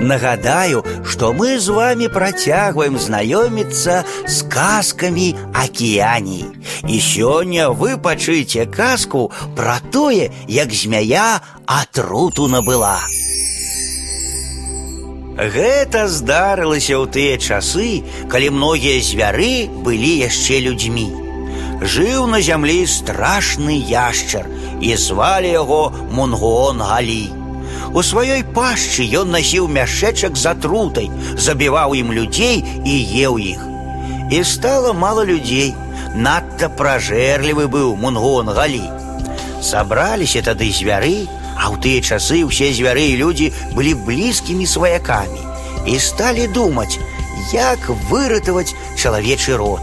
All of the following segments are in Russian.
Нагадаю, што мы з вами працягваем знаёміцца з казкамі акіяній. І сёння вы пачыце казку пра тое, як змяя атруту набыла. Гэта здарылася ў тыя часы, калі многія звяры былі яшчэ людзьмі. Жыў на зямлі страшны яшчар і звалі яго Мунгон Галі. У сваёй пашчы ён насіў мяшэчак з атрутай, забіваў ім людзей і еў іх. І стала мала людзей, надта пражэрлівы быў мунгон галі. Сабраліся тады звяры, а ў тыя часы ўсе звяры і людзі былі блізкімі сваякамі і сталі думаць, як выратаваць чалавечы род.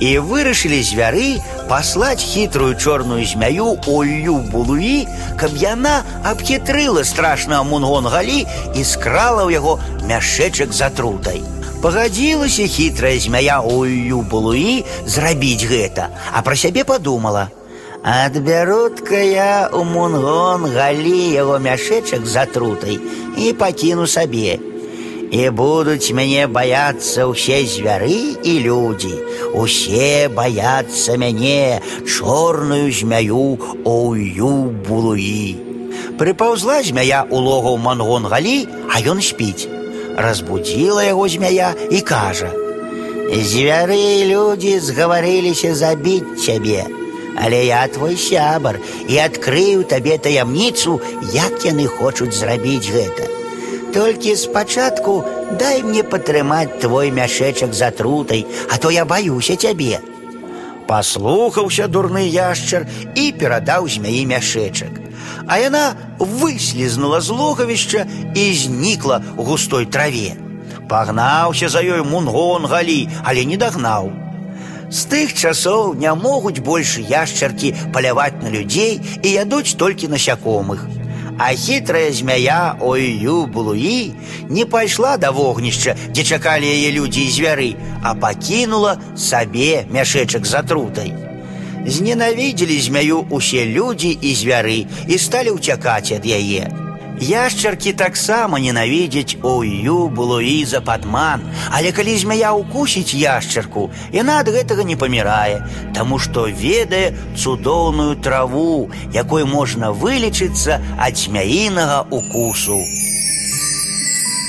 І вырашылі звяры послать хитрую черную змею Олью Булуи, каб яна абхітрыла страшного Мунгон-Галі і скрала ў яго мяшэчак за трутай. Пагадзілася хітрая змяя Олью Булуи зрабіць гэта, а пра сябе подумала: Адбярутка я у Мунгон-Галі яго мяшэчак за трутай і пакіну сабе. І будуць мяне баяцца ўсе звяры і людзі. Усе баяцца мяне чорную змяю Оўю булуі. Прыпаўзла змяя ў логаў мангон галі, а ён спіць. Разбудзіла яго змяя і кажа: « Звяры і людзі згаварыліся забіць цябе. Але я твой сябар і адкрыю табе таямніцу, як яны хочуць зрабіць гэта. Толькі спачатку дай мне патрымаць твой мяшэчак за трутай, а то я баюся цябе. Паслухаўся дурны яшчар і перадаў змяі мяшэчак. А яна выслізнула з логавішча і знікла ў густой траве. Пагнаўся за ёй мунгон галі, але не дагнаў. З тых часоў не могуць больш яшчаркі паляваць на людзей і ядуць толькі насякомых. А хитрая змяя Ою Булуі не пайшла да вогнішча, дзе чакалі яе людзі і звяры, а пакінула сабе мяшэчак з атрутай. Зненавідзелі змяю усе людзі і звяры і сталі ўцякаць ад яе. Яшчаркі таксама ненавідзяць Ою Булуі за падман, але калі змяя ўкусіць яшчарку, яна ад гэтага не памірае, таму што ведае цудоўную траву, якой можна вылечыцца ад змяінага укусу.